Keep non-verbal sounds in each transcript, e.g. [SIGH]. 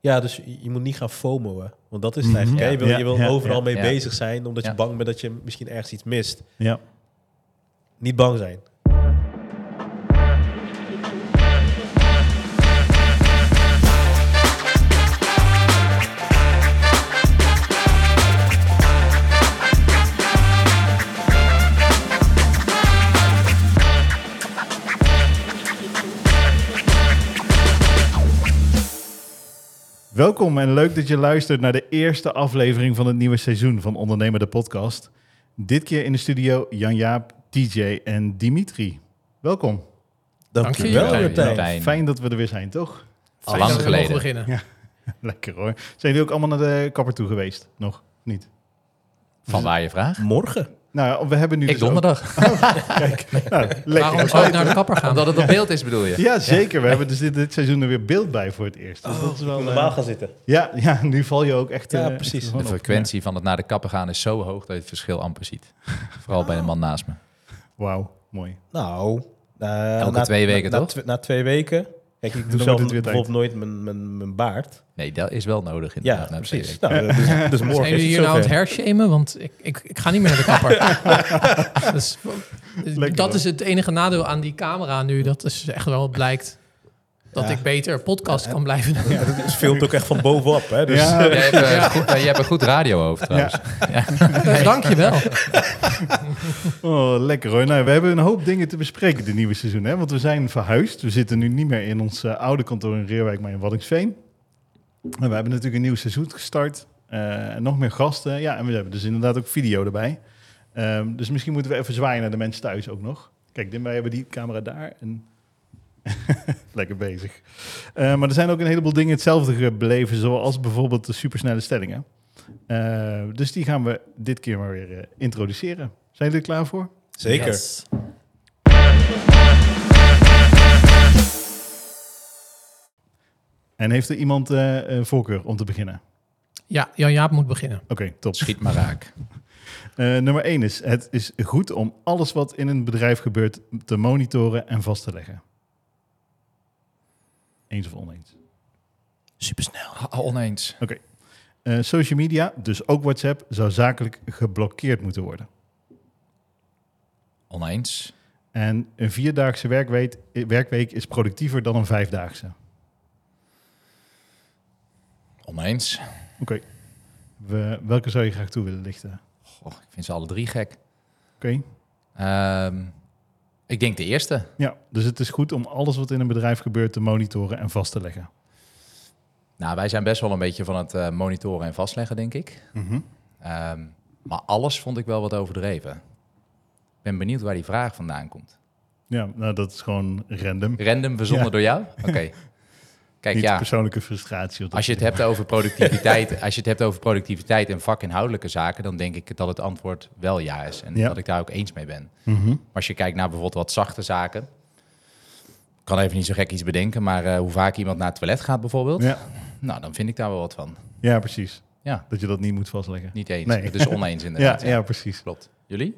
Ja, dus je, moet niet gaan FOMO'en. Want dat is het Mhm. eigenlijk. hè. Je wil, Ja, je wil ja, overal ja. mee Ja. bezig zijn, omdat je Ja. bang bent dat je misschien ergens iets mist. Ja. Niet bang zijn. Welkom en leuk dat je luistert naar de eerste aflevering van het nieuwe seizoen van Ondernemer de Podcast. Dit keer in de studio Jan-Jaap, TJ en Dimitri. Welkom. Dank je Dankjewel, wel, Martijn. Martijn. Fijn. Dat we er weer zijn, toch? Al lang geleden. beginnen. Ja. [LAUGHS] Lekker hoor. Zijn jullie ook allemaal naar de kapper toe geweest? Nog niet? Van waar je vraagt? Morgen. Nou, we hebben nu Ik dus ook- donderdag. [LAUGHS] Kijk, nou, lekker. Waarom zou ik naar de kapper gaan? Omdat het op beeld is, bedoel je? Ja, zeker. We hebben dus dit, dit seizoen er weer beeld bij voor het eerst. Dus dat is wel, moet eh, normaal gaan zitten. ja, ja, nu val je ook echt... Ja, eh, precies. echt De frequentie van het naar de kapper gaan is zo hoog dat je het verschil amper ziet. [LAUGHS] Vooral bij de man naast me. Wauw, mooi. Nou, eh, Elke twee weken, na, toch? twe- na twee weken. Kijk, ik [LAUGHS] doe zelf bijvoorbeeld nooit mijn, mijn, mijn baard. Nee, dat is wel nodig Ja, inderdaad. na twee precies. Nou, dus, [LAUGHS] dus morgen Zijn is jullie het hier nou aan het hershamen? Want ik, ik, ik ga niet meer naar de kapper. [LAUGHS] dus, Lekker dat hoor. is het enige nadeel aan die camera nu. Dat is echt wel blijkt dat Ja. ik beter podcast kan blijven doen. Ja, het filmt ook echt van bovenop. Hè? Dus, Ja, Jij hebt, goed, jij hebt een goed radiohoofd trouwens. Dank je wel. Oh, lekker hoor. Nou, we hebben een hoop dingen te bespreken dit nieuwe seizoen. Hè? Want we zijn verhuisd. We zitten nu niet meer in ons eh, oude kantoor in Reerwijk, maar in Waddinxveen. En we hebben natuurlijk een nieuw seizoen gestart. Eh, en nog meer gasten. Ja, en we hebben dus inderdaad ook video erbij. Ehm, dus misschien moeten we even zwaaien naar de mensen thuis ook nog. Kijk, wij hebben die camera daar. En [LAUGHS] lekker bezig. Eh, maar er zijn ook een heleboel dingen hetzelfde gebleven, zoals bijvoorbeeld de supersnelle stellingen. Eh, dus die gaan we dit keer maar weer eh, introduceren. Zijn jullie er klaar voor? Zeker. Yes. En heeft er iemand eh, voorkeur om te beginnen? Ja, Jan-Jaap moet beginnen. Oké, top. Schiet maar raak. [LAUGHS] Eh, nummer 1 is: het is goed om alles wat in een bedrijf gebeurt te monitoren en vast te leggen. Eens of oneens? Supersnel. Oneens. Eh, social media, dus ook WhatsApp, zou zakelijk geblokkeerd moeten worden. Oneens. En een vierdaagse werkweek, werkweek is productiever dan een vijfdaagse. Oneens. Oké. We- Welke zou je graag toe willen lichten? Goh, ik vind ze alle drie gek. Oké. Ehm, ik denk de eerste. Ja, dus het is goed om alles wat in een bedrijf gebeurt te monitoren en vast te leggen. Nou, wij zijn best wel een beetje van het eh, monitoren en vastleggen, denk ik. Mhm. Ehm, maar alles vond ik wel wat overdreven. Ik ben benieuwd waar die vraag vandaan komt. Ja, nou dat is gewoon random. Random verzonnen Ja. door jou? [LAUGHS] Oké. Kijk, Niet ja, persoonlijke frustratie. als je het hebt over productiviteit, [LAUGHS] als je het hebt over productiviteit en vakinhoudelijke zaken, dan denk ik dat het antwoord wel ja is en Ja. dat ik daar ook eens mee ben. Mhm. Maar als je kijkt naar bijvoorbeeld wat zachte zaken, ik kan even niet zo gek iets bedenken, maar eh, hoe vaak iemand naar het toilet gaat bijvoorbeeld, Ja. nou dan vind ik daar wel wat van. ja, precies. Ja, Dat je dat niet moet vastleggen. niet eens. Nee. Het is oneens [LAUGHS] Ja, inderdaad. ja, precies. Klopt. Jullie?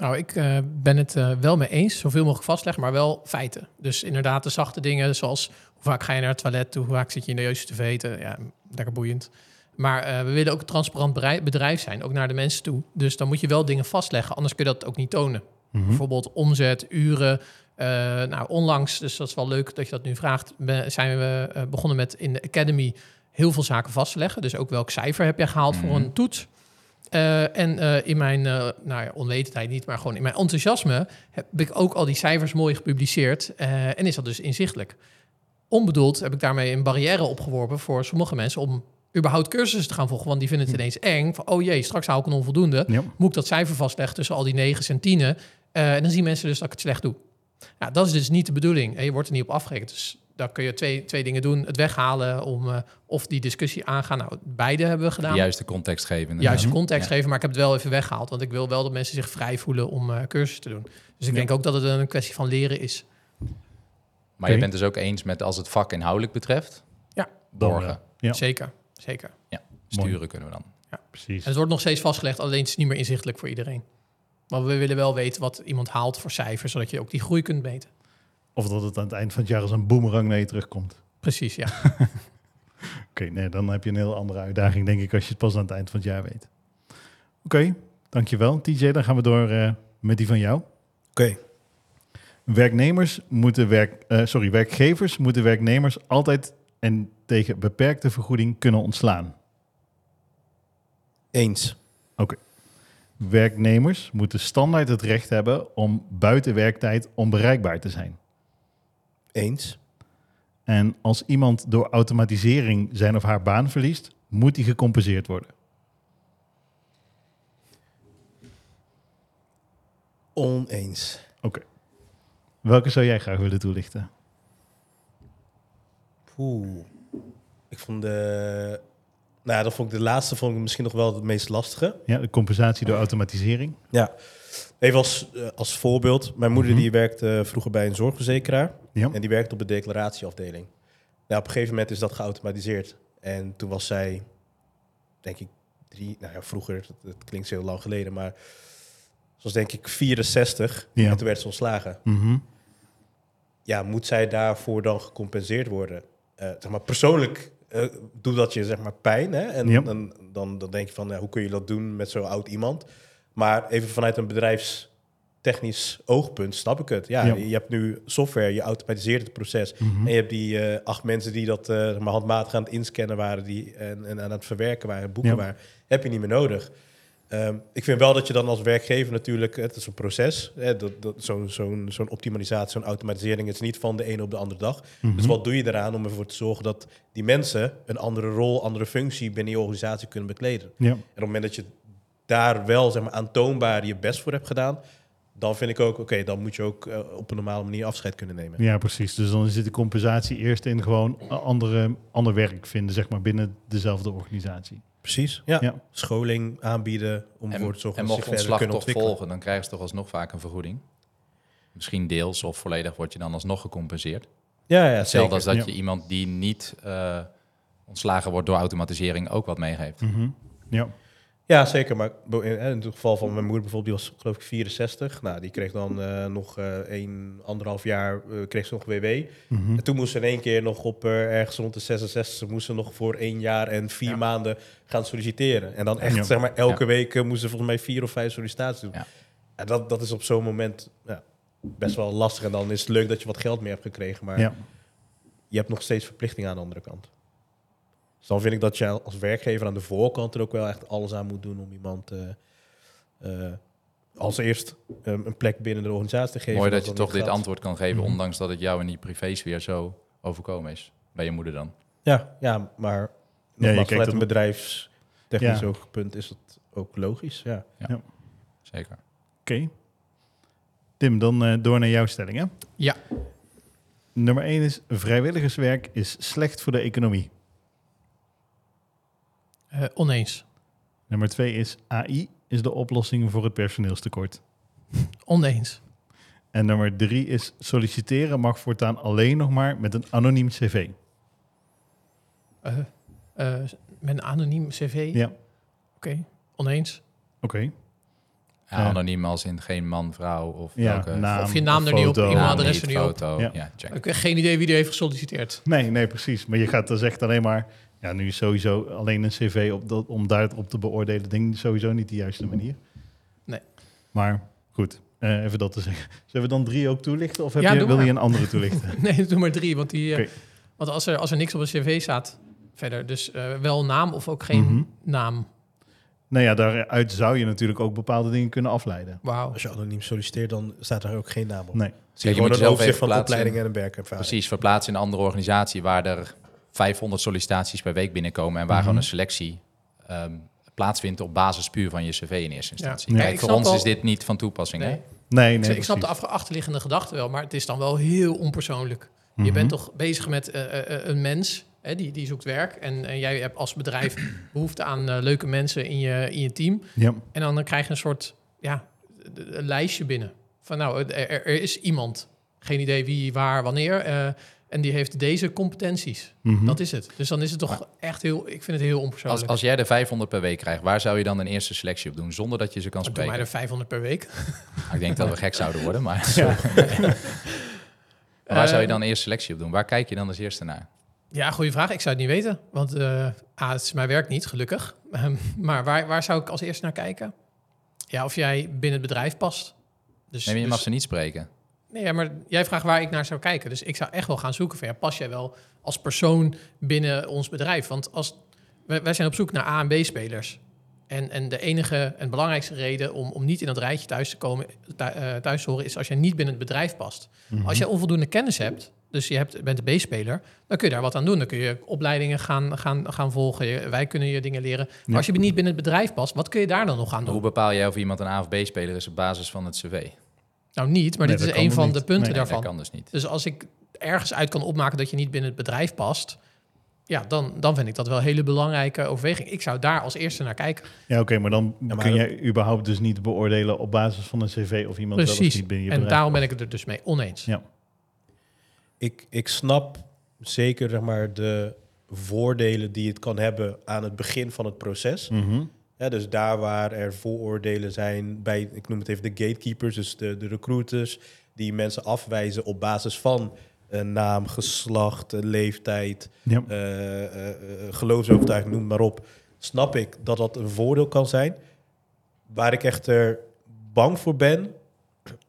Nou, ik eh, ben het eh, wel mee eens. Zoveel mogelijk vastleggen, maar wel feiten. Dus inderdaad de zachte dingen, zoals hoe vaak ga je naar het toilet toe, hoe vaak zit je in de juiste te eten. Ja, lekker boeiend. Maar eh, we willen ook een transparant bedrijf- zijn, ook naar de mensen toe. Dus dan moet je wel dingen vastleggen, anders kun je dat ook niet tonen. Mhm. Bijvoorbeeld omzet, uren. Nou, onlangs, dus dat is wel leuk dat je dat nu vraagt, zijn we begonnen met in de Academy heel veel zaken vast te leggen. Dus ook welk cijfer heb je gehaald voor Mhm. een toets. Eh, en eh, in mijn, eh nou ja, onwetendheid niet, maar gewoon in mijn enthousiasme heb ik ook al die cijfers mooi gepubliceerd. en is dat dus inzichtelijk. Onbedoeld heb ik daarmee een barrière opgeworpen voor sommige mensen om überhaupt cursussen te gaan volgen. Want die vinden het ineens eng. Van, oh jee, straks haal ik een onvoldoende. Ja. Moet ik dat cijfer vastleggen tussen al die negens en tienen? En dan zien mensen dus dat ik het slecht doe. Ja, dat is dus niet de bedoeling. En je wordt er niet op afgerekend. Dus daar kun je twee, twee dingen doen. Het weghalen om, eh, of die discussie aangaan. Nou, beide hebben we gedaan. De juiste context geven. De juiste Mhm. context Ja. geven, maar ik heb het wel even weggehaald. Want ik wil wel dat mensen zich vrij voelen om eh cursussen te doen. Dus ik Ja. denk ook dat het een kwestie van leren is. Maar je bent dus ook eens met als het vak inhoudelijk betreft? Ja. Borgen. Dan, Ja. Zeker, zeker. Sturen kunnen we dan. Precies. En het wordt nog steeds vastgelegd, alleen het is niet meer inzichtelijk voor iedereen. Maar we willen wel weten wat iemand haalt voor cijfers, zodat je ook die groei kunt meten. Of dat het aan het eind van het jaar als een boemerang naar je terugkomt. Precies, ja. [LAUGHS] Oké, nee, dan heb je een heel andere uitdaging, denk ik, als je het pas aan het eind van het jaar weet. Oké, dankjewel. TJ, dan gaan we door eh, met die van jou. Oké. Werknemers moeten werk, eh, sorry, werkgevers moeten werknemers altijd en tegen beperkte vergoeding kunnen ontslaan. Eens. Werknemers moeten standaard het recht hebben om buiten werktijd onbereikbaar te zijn. Eens. En als iemand door automatisering zijn of haar baan verliest, moet die gecompenseerd worden. Oneens. Welke zou jij graag willen toelichten? Oeh. Ik vond de... Nou dat vond ik de laatste vond ik misschien nog wel het meest lastige. Ja, de compensatie door automatisering. Ja. Even als, eh, als voorbeeld. Mijn moeder Mhm. die werkte vroeger bij een zorgverzekeraar. Ja. En die werkte op de declaratieafdeling. Nou, op een gegeven moment is dat geautomatiseerd. En toen was zij, denk ik, drie... Nou ja, vroeger, het klinkt heel lang geleden, maar... Ze was denk ik 64 Ja. en toen werd ze ontslagen. Mhm. ja, moet zij daarvoor dan gecompenseerd worden? Eh, zeg maar, persoonlijk eh, doet dat je zeg maar pijn. Hè? En Ja. dan, dan, dan denk je van, ja, hoe kun je dat doen met zo'n oud iemand? Maar even vanuit een bedrijfstechnisch oogpunt snap ik het. Ja, Ja. je hebt nu software, je automatiseert het proces. Mhm. En je hebt die eh, acht mensen die dat eh, maar handmatig aan het inscannen waren die, en, en aan het verwerken waren, boeken waren, heb je niet meer nodig. Ehm, ik vind wel dat je dan als werkgever natuurlijk, het is een proces, hè, dat, dat, zo'n zo'n zo'n optimalisatie, zo'n automatisering is niet van de ene op de andere dag. Mhm. Dus wat doe je eraan om ervoor te zorgen dat die mensen een andere rol, andere functie binnen je organisatie kunnen bekleden? Ja. En op het moment dat je daar wel zeg maar, aantoonbaar je best voor hebt gedaan, dan vind ik ook, oké, dan moet je ook eh, op een normale manier afscheid kunnen nemen. ja, precies. Dus dan zit de compensatie eerst in gewoon andere, ander werk vinden, zeg maar, binnen dezelfde organisatie. Precies. Ja. Ja. Scholing aanbieden om En, te zorgen en dat mocht ze verder ontslag kunnen toch ontwikkelen. volgen, dan krijgen ze toch alsnog vaak een vergoeding. Misschien deels of volledig word je dan alsnog gecompenseerd. Ja, ja, Hetzelfde zeker. als dat Ja. je iemand die niet eh, ontslagen wordt door automatisering ook wat meegeeft. Mhm. Ja. Ja, zeker. Maar bo- in, het geval van mijn moeder bijvoorbeeld, die was geloof ik 64. Nou, die kreeg dan eh, nog eh een, anderhalf jaar, eh, kreeg ze nog WW. Mhm. En toen moest ze in één keer nog op eh, ergens rond de 66, moest ze nog voor één jaar en vier Ja. maanden gaan solliciteren. En dan echt, Ja. zeg maar, elke Ja. week eh, moesten ze volgens mij vier of vijf sollicitaties doen. Ja. En dat, dat is op zo'n moment ja, best wel lastig. En dan is het leuk dat je wat geld meer hebt gekregen, maar je hebt nog steeds verplichtingen aan de andere kant. Dus dan vind ik dat je als werkgever aan de voorkant er ook wel echt alles aan moet doen om iemand eh, eh, als eerst eh, een plek binnen de organisatie te geven. Mooi dat je toch dit gaat. antwoord kan geven, Mhm. ondanks dat het jou in die privésfeer zo overkomen is. Bij je moeder dan. Ja, ja maar je nogmaals, kijkt vanuit een bedrijfstechnisch Ja. oogpunt is het ook logisch. Ja. Zeker. Oké. Tim, dan eh, door naar jouw stelling, hè? Ja. Nummer 1 is vrijwilligerswerk is slecht voor de economie. Eh, oneens. Nummer 2 is AI is de oplossing voor het personeelstekort. Oneens. En nummer 3 is solliciteren mag voortaan alleen nog maar met een anoniem cv. Eh, eh, met een anoniem cv. Ja, Oké. Oneens. oké. Ja. Anoniem als in geen man, vrouw of Ja, welke naam, Of je naam er niet op, e-mailadres naam er niet, niet op. foto. Ja. Ja, check. Ik heb geen idee wie er heeft gesolliciteerd. Nee, nee, precies. Maar je gaat dus echt alleen maar... Ja, nu is sowieso alleen een cv op dat, om daarop te beoordelen... denk ik sowieso niet de juiste manier. Nee. Maar goed, eh, even dat te zeggen. [LAUGHS] Zullen we dan drie ook toelichten? Of heb Ja, je, wil maar. je een andere toelichten? [LAUGHS] Nee, doe maar drie. Want, die, eh, Oké. want als, er, als er niks op een cv staat, verder. Dus eh, wel naam of ook geen Mhm. naam. nou ja, daaruit zou je natuurlijk ook bepaalde dingen kunnen afleiden. Wauw. Als je anoniem solliciteert, dan staat er ook geen naam op. Nee. Zie je Kijk, je moet even van plaatsen. opleiding en een werkervaring. Precies, verplaatsen in een andere organisatie waar er 500 sollicitaties per week binnenkomen en waar Mhm. gewoon een selectie ehm, plaatsvindt op basis puur van je cv in eerste instantie. Ja. Kijk, voor ons al- is dit niet van toepassing. Nee. Hè? Nee, Ik, nee, ik snap de achterliggende gedachte wel, maar het is dan wel heel onpersoonlijk. Je Mhm. bent toch bezig met eh, eh, eh, een mens, hè, die, die zoekt werk. En, en jij hebt als bedrijf [CLEARS THROAT] behoefte aan leuke mensen in je, in je team. Ja, En dan, dan krijg je een soort ja, een- lijstje binnen. Van nou, er, is iemand. Geen idee wie, waar, wanneer. eh, en die heeft deze competenties. mhm. Dat is het. Dus dan is het toch echt heel... Ik vind het heel onpersoonlijk. Als, als jij er 500 per week krijgt, waar zou je dan een eerste selectie op doen zonder dat je ze kan Doe mij spreken? er 500 per week. Nou, [LAUGHS] Ik denk dat we gek zouden worden, maar Ja. [LAUGHS] waar zou je Eh, dan eerst selectie op doen? Waar kijk je dan als eerste naar? Ja, goede vraag. Ik zou het niet weten. Want eh A, het is mijn werk niet, gelukkig. Ehm, maar waar, waar zou ik als eerste naar kijken? Ja, of jij binnen het bedrijf past. Dus, Nee, maar je dus- mag ze niet spreken. Nee, ja, maar jij vraagt waar ik naar zou kijken. Dus ik zou echt wel gaan zoeken van ja, pas jij wel als persoon binnen ons bedrijf? Want als wij, wij zijn op zoek naar A en B spelers. En, en de enige en belangrijkste reden om, om niet in dat rijtje thuis te komen, eh, thuis te horen, is als jij niet binnen het bedrijf past. Mhm. Als je onvoldoende kennis hebt, dus je hebt, bent een B-speler, dan kun je daar wat aan doen. Dan kun je opleidingen gaan, gaan, gaan volgen. Je- wij kunnen je dingen leren. Maar Ja. als je niet binnen het bedrijf past, wat kun je daar dan nog aan Hoe doen? bepaal jij of iemand een A of B-speler is op basis van het cv? Nou, niet, maar Nee, dit is een van niet. de punten Nee, Nee, daarvan. dat kan dus niet. Dus als ik ergens uit kan opmaken dat je niet binnen het bedrijf past, ja, dan, dan vind ik dat wel een hele belangrijke overweging. Ik zou daar als eerste naar kijken. Ja, oké, maar dan maar kun dat- jij überhaupt dus niet beoordelen op basis van een cv of iemand wel of Precies. niet binnen je En bedrijf. daarom ben ik het er dus mee oneens. Ja. Ik, ik snap zeker zeg maar, de voordelen die het kan hebben aan het begin van het proces. Mhm. Ja, dus daar waar er vooroordelen zijn bij, ik noem het even de gatekeepers, dus de, de recruiters, die mensen afwijzen op basis van een naam, geslacht, een leeftijd, Ja. eh, eh, eh, geloofsovertuiging, noem maar op, snap ik dat dat een voordeel kan zijn. Waar ik echter bang voor ben,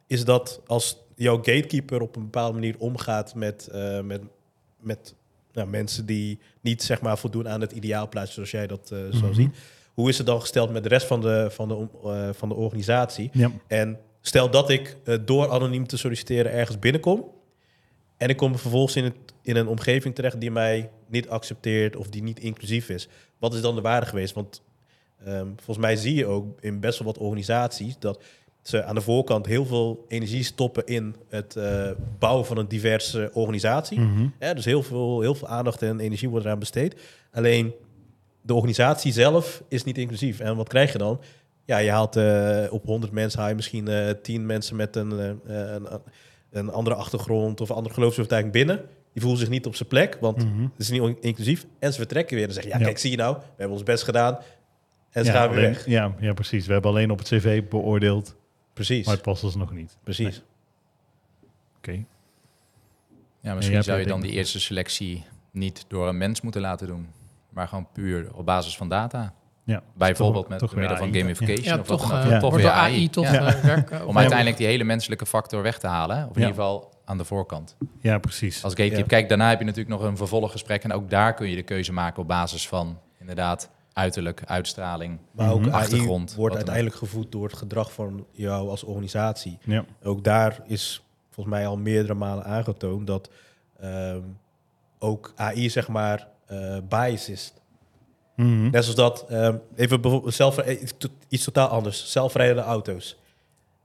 is dat als jouw gatekeeper op een bepaalde manier omgaat met, eh, met, met nou, mensen die niet zeg maar, voldoen aan het ideaalplaatje zoals jij dat eh zou Mhm. zien. Hoe is het dan gesteld met de rest van de, van de, eh, van de organisatie? Ja. En stel dat ik eh, door anoniem te solliciteren ergens binnenkom. En ik kom vervolgens in, het, in een omgeving terecht die mij niet accepteert of die niet inclusief is. Wat is dan de waarde geweest? Want ehm, volgens mij zie je ook in best wel wat organisaties dat ze aan de voorkant heel veel energie stoppen in het eh, bouwen van een diverse organisatie. Mhm. Ja, dus heel veel, heel veel aandacht en energie wordt eraan besteed. Alleen de organisatie zelf is niet inclusief. En wat krijg je dan? Ja, je haalt eh, op 100 mensen haal je misschien eh 10 mensen met een, eh, een, een andere achtergrond of een andere geloofsovertuiging binnen. Die voelen zich niet op zijn plek, want Mhm. het is niet on- inclusief. En ze vertrekken weer en zeggen, ja, Ja. kijk, zie je nou, we hebben ons best gedaan. En ze ja, gaan weer alleen- weg. Ja, ja, precies. We hebben alleen op het cv beoordeeld, Precies, maar het past ons nog niet. precies. Oké. Ja, misschien zou je dan die eerste selectie niet door een mens moeten laten doen, maar gewoon puur op basis van data. Ja. Bijvoorbeeld Toch- met toch middel van AI. gamification Ja, of wat toch, dan ook. eh, Ja. Toch wordt weer door AI toch Ja. eh, werken. Om uiteindelijk die hele menselijke factor weg te halen. Of in Ja. ieder geval aan de voorkant. Ja, precies. Als gatekeeper, Ja. kijk, daarna heb je natuurlijk nog een vervolggesprek. En ook daar kun je de keuze maken op basis van inderdaad uiterlijk, uitstraling. Maar ook. AI Achtergrond, wat wordt uiteindelijk gevoed door het gedrag van jou als organisatie. Ja. Ook daar is volgens mij al meerdere malen aangetoond dat ehm, ook AI zeg maar eh bias is. Mhm. Net zoals dat, ehm, even bijvoorbeeld zelf, eh, iets, iets totaal anders, zelfrijdende auto's.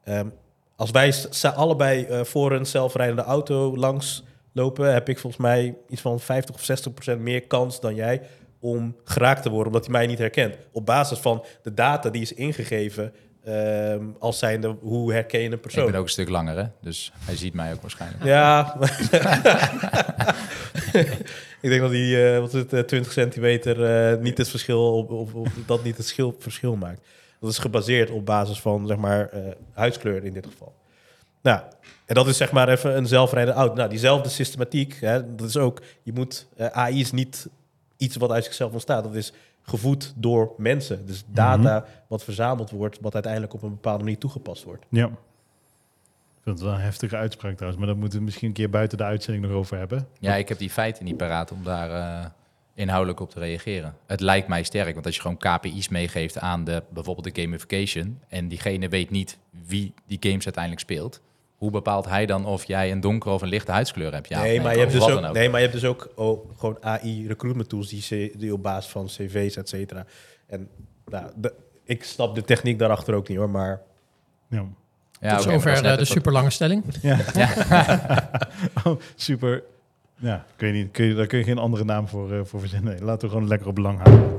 Ehm, als wij allebei eh, voor een zelfrijdende auto langs lopen, heb ik volgens mij iets van 50 of 60 procent meer kans dan jij om geraakt te worden, omdat hij mij niet herkent. Op basis van de data die is ingegeven ehm, als zijnde hoe herken je een persoon. Ik ben ook een stuk langer, hè? dus hij ziet mij ook waarschijnlijk. Ja. [LAUGHS] [LAUGHS] ik denk dat die eh, wat is het, eh, 20 centimeter eh, niet het verschil op, op, op- [LAUGHS] dat niet het schil, verschil maakt. Dat is gebaseerd op basis van zeg maar eh, huidskleur in dit geval. Nou, en dat is zeg maar even een zelfrijdende auto. Nou, diezelfde systematiek, hè, dat is ook, je moet, eh, AI is niet iets wat uit zichzelf ontstaat. Dat is gevoed door mensen. Dus data wat verzameld wordt, wat uiteindelijk op een bepaalde manier toegepast wordt. Ja. Vind het wel een heftige uitspraak trouwens, maar daar moeten we misschien een keer buiten de uitzending nog over hebben. Ja, ik heb die feiten niet paraat om daar eh, inhoudelijk op te reageren. Het lijkt mij sterk, want als je gewoon KPI's meegeeft aan de, bijvoorbeeld de gamification... en diegene weet niet wie die games uiteindelijk speelt... hoe bepaalt hij dan of jij een donkere of een lichte huidskleur hebt? Ja, nee, maar je hebt dus ook, nee, maar je hebt dus ook oh, gewoon AI recruitment tools die, die op basis van cv's, et cetera. En nou, de- ik snap de techniek daarachter ook niet hoor, maar Ja. Ja, Tot zover eh, de super lange stelling. Ja. [LAUGHS] Oh, super. Ja, kun je niet, kun je, daar kun je geen andere naam voor, eh, voor verzinnen. Nee, laten we gewoon lekker op lang houden.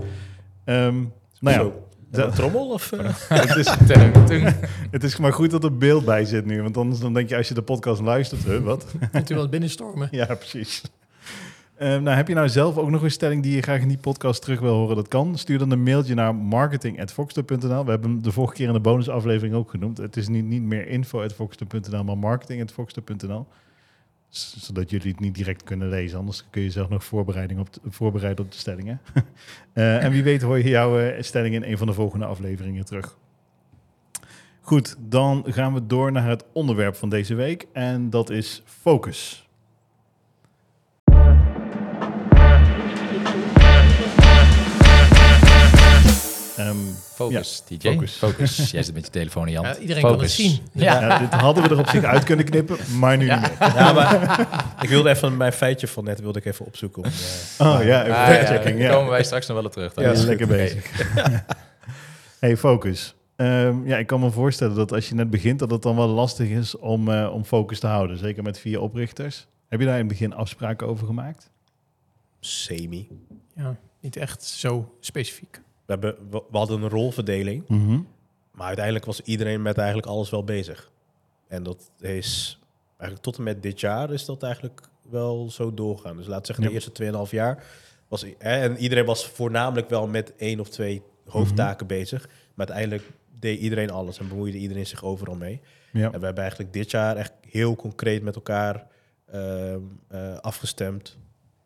Ehm, nou ja, de- een trommel of? eh? [LAUGHS] het is, [LAUGHS] het is maar goed dat er beeld bij zit nu. Want anders dan denk je als je de podcast luistert, huh, wat? Kunt u wel binnenstormen. Ja, precies. Ehm, nou, heb je nou zelf ook nog een stelling die je graag in die podcast terug wil horen? Dat kan. Stuur dan een mailtje naar marketing.foxter.nl. We hebben hem de vorige keer in de bonusaflevering ook genoemd. Het is niet, niet meer info.foxter.nl, maar marketing.foxter.nl. Zodat jullie het niet direct kunnen lezen. Anders kun je zelf nog voorbereiding op de- voorbereiden op de stellingen. [LAUGHS] Eh, en wie weet hoor je jouw eh, stelling in een van de volgende afleveringen terug. Goed, dan gaan we door naar het onderwerp van deze week. En dat is focus. Ehm, Focus, DJ. focus. Focus. [LAUGHS] Jij zit met je telefoon in je hand. Ja, iedereen kan het zien. Ja. ja, dit hadden we er op zich uit kunnen knippen, maar nu Ja. niet meer. [LAUGHS] Ja, maar [LAUGHS] ik wilde even mijn feitje van net wilde ik even opzoeken. Om, eh, Oh ja, even Ah, ja, fact-checking. daar komen wij straks nog wel op terug. Ja, ja is lekker goed. bezig. hey, focus. Ehm, ja, ik kan me voorstellen dat als je net begint, dat het dan wel lastig is om, eh, om focus te houden. Zeker met vier oprichters. Heb je daar in het begin afspraken over gemaakt? semi. Ja, niet echt zo specifiek. We, hebben, we, we hadden een rolverdeling, maar uiteindelijk was iedereen met eigenlijk alles wel bezig. En dat is eigenlijk tot en met dit jaar is dat eigenlijk wel zo doorgaan. Dus laat zeggen, de eerste 2,5 jaar was hè, en iedereen was voornamelijk wel met één of twee hoofdtaken bezig. Maar uiteindelijk deed iedereen alles en bemoeide iedereen zich overal mee. Ja. En we hebben eigenlijk dit jaar echt heel concreet met elkaar ehm, eh, afgestemd.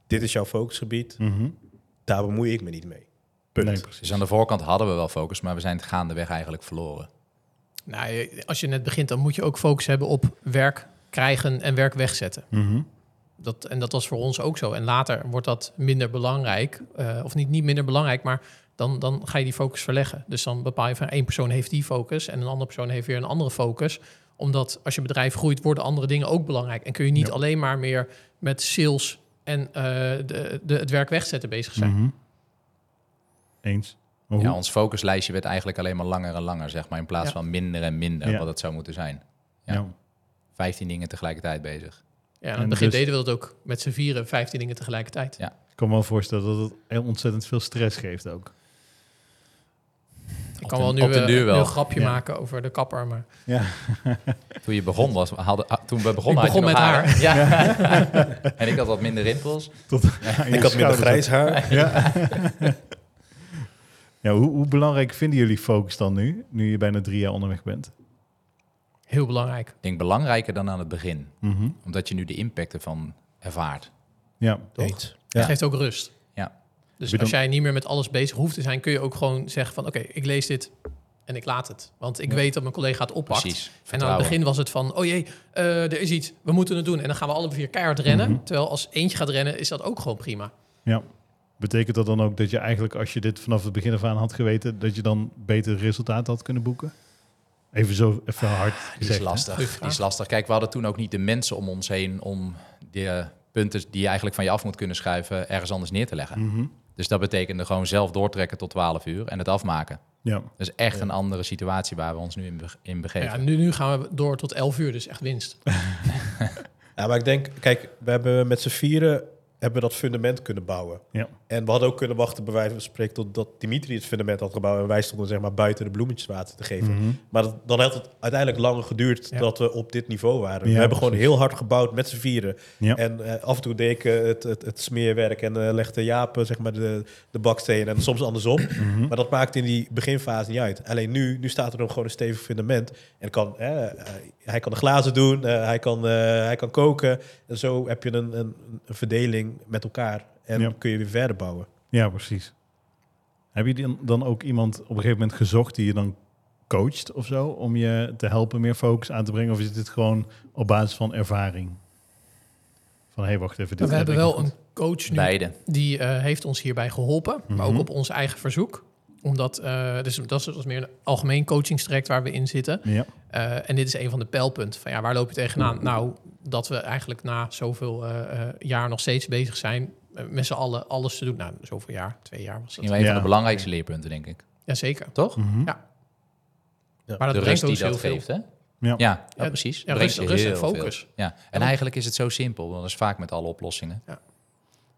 Dit is jouw focusgebied, Mhm. daar bemoei ik me niet mee. Punt. Nee, precies. Dus aan de voorkant hadden we wel focus, maar we zijn het gaandeweg eigenlijk verloren. Nou, als je net begint, dan moet je ook focus hebben op werk krijgen en werk wegzetten. Mhm. Dat, en dat was voor ons ook zo. En later wordt dat minder belangrijk. eh, of niet, niet minder belangrijk, maar dan, dan ga je die focus verleggen. Dus dan bepaal je van één persoon heeft die focus en een andere persoon heeft weer een andere focus. Omdat als je bedrijf groeit, worden andere dingen ook belangrijk. En kun je niet Ja. alleen maar meer met sales en eh, de, de, het werk wegzetten bezig zijn. Mhm. Eens. Ja, ons focuslijstje werd eigenlijk alleen maar langer en langer, zeg maar, in plaats Ja. van minder en minder, Ja. wat het zou moeten zijn. ja. ja. 15 dingen tegelijkertijd bezig. Ja, in En het begin dus- deden we dat ook met z'n vieren, 15 dingen tegelijkertijd. Ja. Ik kan me wel voorstellen dat het heel ontzettend veel stress geeft ook. Ik kan wel nu, op den eh, wel. een grapje Ja. maken over de kapper, maar [LAUGHS] Toen je begon was, hadden, ah, toen we begonnen Ik had je begon nog met Ja. [LAUGHS] en ik had wat minder rimpels. Tot, [LAUGHS] Ik had minder grijs haar. Ja. Ja, hoe, hoe belangrijk vinden jullie focus dan nu, nu je bijna drie jaar onderweg bent? heel belangrijk. Ik denk belangrijker dan aan het begin, Mhm. omdat je nu de impact ervan ervaart. Ja, Toch? Eens. Ja. Het geeft ook rust. Ja. Dus als jij niet meer met alles bezig hoeft te zijn, kun je ook gewoon zeggen van oké, ik lees dit en ik laat het. Want ik Ja. weet dat mijn collega het oppakt. Precies. En aan het begin was het van, oh jee, eh, er is iets, we moeten het doen. En dan gaan we alle vier keihard rennen. Mhm. Terwijl als eentje gaat rennen, is dat ook gewoon prima. ja. Betekent dat dan ook dat je eigenlijk, als je dit vanaf het begin af aan had geweten, dat je dan beter resultaten had kunnen boeken? Even zo even hard Die gezegd. is lastig. Die is lastig. Kijk, we hadden toen ook niet de mensen om ons heen om de punten die je eigenlijk van je af moet kunnen schuiven ergens anders neer te leggen. Mhm. Dus dat betekende gewoon zelf doortrekken tot 12 uur en het afmaken. Ja, Dat is echt een andere situatie waar we ons nu in, be- in begeven. Ja, nu, nu gaan we door tot 11 uur, dus echt winst. [LAUGHS] [LAUGHS] Ja, maar ik denk, kijk, we hebben met z'n vieren hebben we dat fundament kunnen bouwen. ja. En we hadden ook kunnen wachten, bij wijze van spreken, totdat Dimitri het fundament had gebouwd. En wij stonden zeg maar buiten de bloemetjes water te geven. Mhm. Maar dat, dan had het uiteindelijk langer geduurd Ja. dat we op dit niveau waren. Ja, we hebben gewoon heel hard gebouwd met z'n vieren. Ja. En eh, af en toe deed ik eh, het, het, het smeerwerk en eh, legde Jaap zeg maar de, de bakstenen. En soms andersom. Mhm. Maar dat maakt in die beginfase niet uit. Alleen nu, nu staat er dan gewoon een stevig fundament. En kan, hij kan de glazen doen, eh, hij, kan, eh, hij kan koken. En zo heb je een, een, een verdeling met elkaar. En Ja. kun je weer verder bouwen. ja, precies. Heb je dan- dan ook iemand op een gegeven moment gezocht die je dan coacht of zo, om je te helpen meer focus aan te brengen? Of is dit gewoon op basis van ervaring? Van, hé, hey, wacht even. Dit we heb hebben wel een coach nu, Beide. die eh, heeft ons hierbij geholpen. Maar Mhm. ook op ons eigen verzoek. Omdat, eh, dus dat is, dat is meer een algemeen coachingstraject waar we in zitten. Ja. Eh, en dit is een van de pijlpunten. Van ja, waar loop je tegenaan? Nou, dat we eigenlijk na zoveel eh, eh, jaar nog steeds bezig zijn met z'n allen alles te doen. Nou, zoveel jaar, twee jaar was Misschien dat. een Ja. van de belangrijkste leerpunten, denk ik. Jazeker. Toch? Mhm. Ja. Ja. Maar dat de brengt rust die heel dat veel. geeft, hè? Ja. Ja, ja, Ja, precies. Ja, rust, en veel. focus. Ja, en eigenlijk is het zo simpel. want Dat is vaak met alle oplossingen. Ja,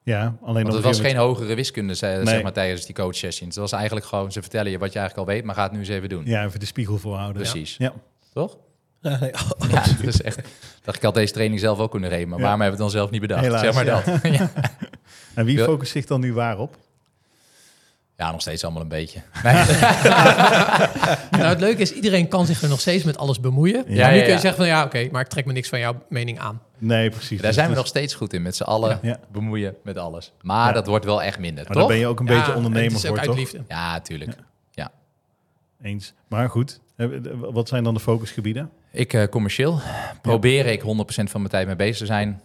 alleen Want op het een was geen hogere wiskunde Nee. zeg maar, tijdens die coach sessions. Het was eigenlijk gewoon, ze vertellen je wat je eigenlijk al weet, maar ga het nu eens even doen. Ja, even de spiegel voorhouden. Precies. Ja. Toch? Ja, nee, [LAUGHS] Ja, dat is echt. Dacht ik had deze training zelf ook kunnen nemen, maar Ja. waarom hebben we het dan zelf niet bedacht? Helaas, zeg maar ja. dat. [LAUGHS] ja. [LAUGHS] En wie Ja. focust zich dan nu waarop? ja, nog steeds allemaal een beetje. Nou, het leuke is, iedereen kan zich er nog steeds met alles bemoeien. Ja, maar nu ja, kun je ja. zeggen van ja, oké, maar ik trek me niks van jouw mening aan. Nee, precies. Daar Dus zijn we het nog steeds goed in, met z'n allen Ja. bemoeien met alles. Maar Ja. dat wordt wel echt minder, Maar toch? daar ben je ook een Ja, beetje ondernemer voor, toch? liefde. Ja, tuurlijk. Eens. Maar goed, eh, wat zijn dan de focusgebieden? Ik eh, commercieel probeer ik 100% van mijn tijd mee bezig te zijn.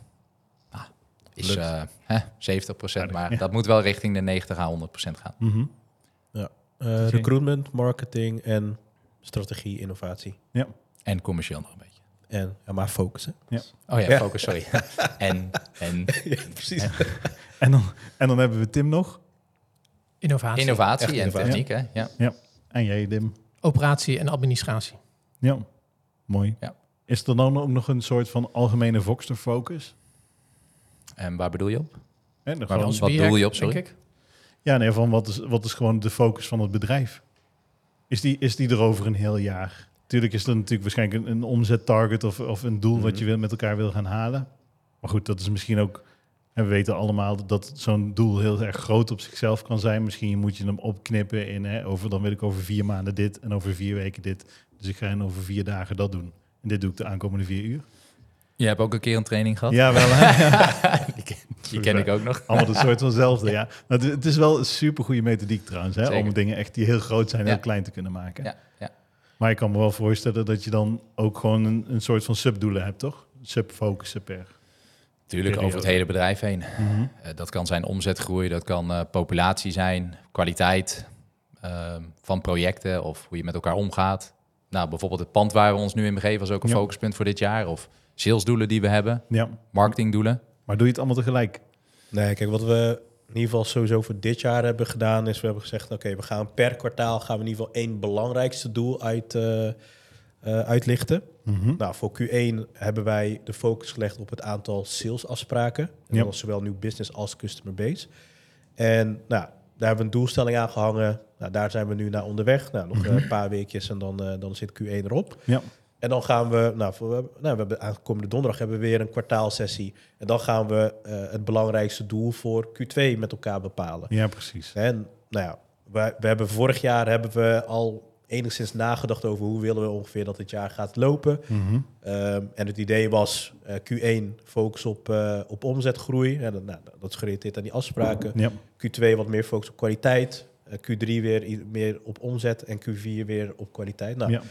Nou, is Lukt. eh, hè, 70%, maar Ja. dat moet wel richting de 90 à 100% gaan. Mhm. Eh, recruitment, marketing en strategie, innovatie. En commercieel nog een beetje. En ja, maar focussen. Oh ja, Ja. focus, sorry. [LAUGHS] en, en ja, precies. En, dan, en dan hebben we Tim nog. Innovatie, innovatie Echt en innovatie. techniek, hè? Ja. En jij, Dim. operatie en administratie. Ja, mooi. Ja. Is er dan ook nog een soort van algemene Voxter focus? En waar bedoel je op? Maar gewoon- wat doel je op, denk sorry? ik. ja, nee, van wat is, wat is gewoon de focus van het bedrijf? Is die, is die er over een heel jaar? Tuurlijk is er natuurlijk waarschijnlijk een, een omzettarget of, of een doel wat Mhm. je wil, met elkaar wil gaan halen. Maar goed, dat is misschien ook... En we weten allemaal dat zo'n doel heel erg groot op zichzelf kan zijn. Misschien moet je hem opknippen in... Hè, over, dan wil ik over vier maanden dit en over vier weken dit. Dus ik ga in over vier dagen dat doen. En dit doe ik de aankomende vier uur. Je hebt ook een keer een training gehad? Ja, wel. [LAUGHS] Die ken ik ook nog. [LAUGHS] Allemaal een soort vanzelfde, ja. Nou, het, is wel een super goede methodiek trouwens, hè, om dingen echt die heel groot zijn, heel Ja. klein te kunnen maken. Ja. Maar ik kan me wel voorstellen dat je dan ook gewoon een, een soort van subdoelen hebt, toch? Subfocussen per. Tuurlijk, over het hele bedrijf heen. Eh, dat kan zijn omzetgroei, dat kan eh, populatie zijn, kwaliteit ehm, van projecten of hoe je met elkaar omgaat. Nou, bijvoorbeeld het pand waar we ons nu in begeven was ook een Ja. focuspunt voor dit jaar. Of salesdoelen die we hebben, Ja, marketingdoelen. maar doe je het allemaal tegelijk? Nee, kijk, wat we in ieder geval sowieso voor dit jaar hebben gedaan, is we hebben gezegd, oké, we gaan per kwartaal gaan we in ieder geval één belangrijkste doel uit, eh, eh, uitlichten. Mhm. Nou, voor Q1 hebben wij de focus gelegd op het aantal salesafspraken. En. Dat was zowel nieuw business als customer base. En nou, daar hebben we een doelstelling aan gehangen. Nou, daar zijn we nu naar onderweg. Nou, nog Mhm. een paar weekjes en dan, eh, dan zit Q1 erop. Ja. En dan gaan we, nou, voor, nou we hebben aankomende donderdag hebben we weer een kwartaalsessie. En dan gaan we eh, het belangrijkste doel voor Q2 met elkaar bepalen. ja, precies. En nou ja, we, we hebben vorig jaar hebben we al enigszins nagedacht over hoe willen we ongeveer dat het jaar gaat lopen. Mhm. Ehm, en het idee was eh, Q1 focus op, eh, op omzetgroei. En dat, nou, dat is gerelateerd aan die afspraken. Ja, Q2 wat meer focus op kwaliteit. Eh, Q3 weer meer op omzet. En Q4 weer op kwaliteit. Nou, ja.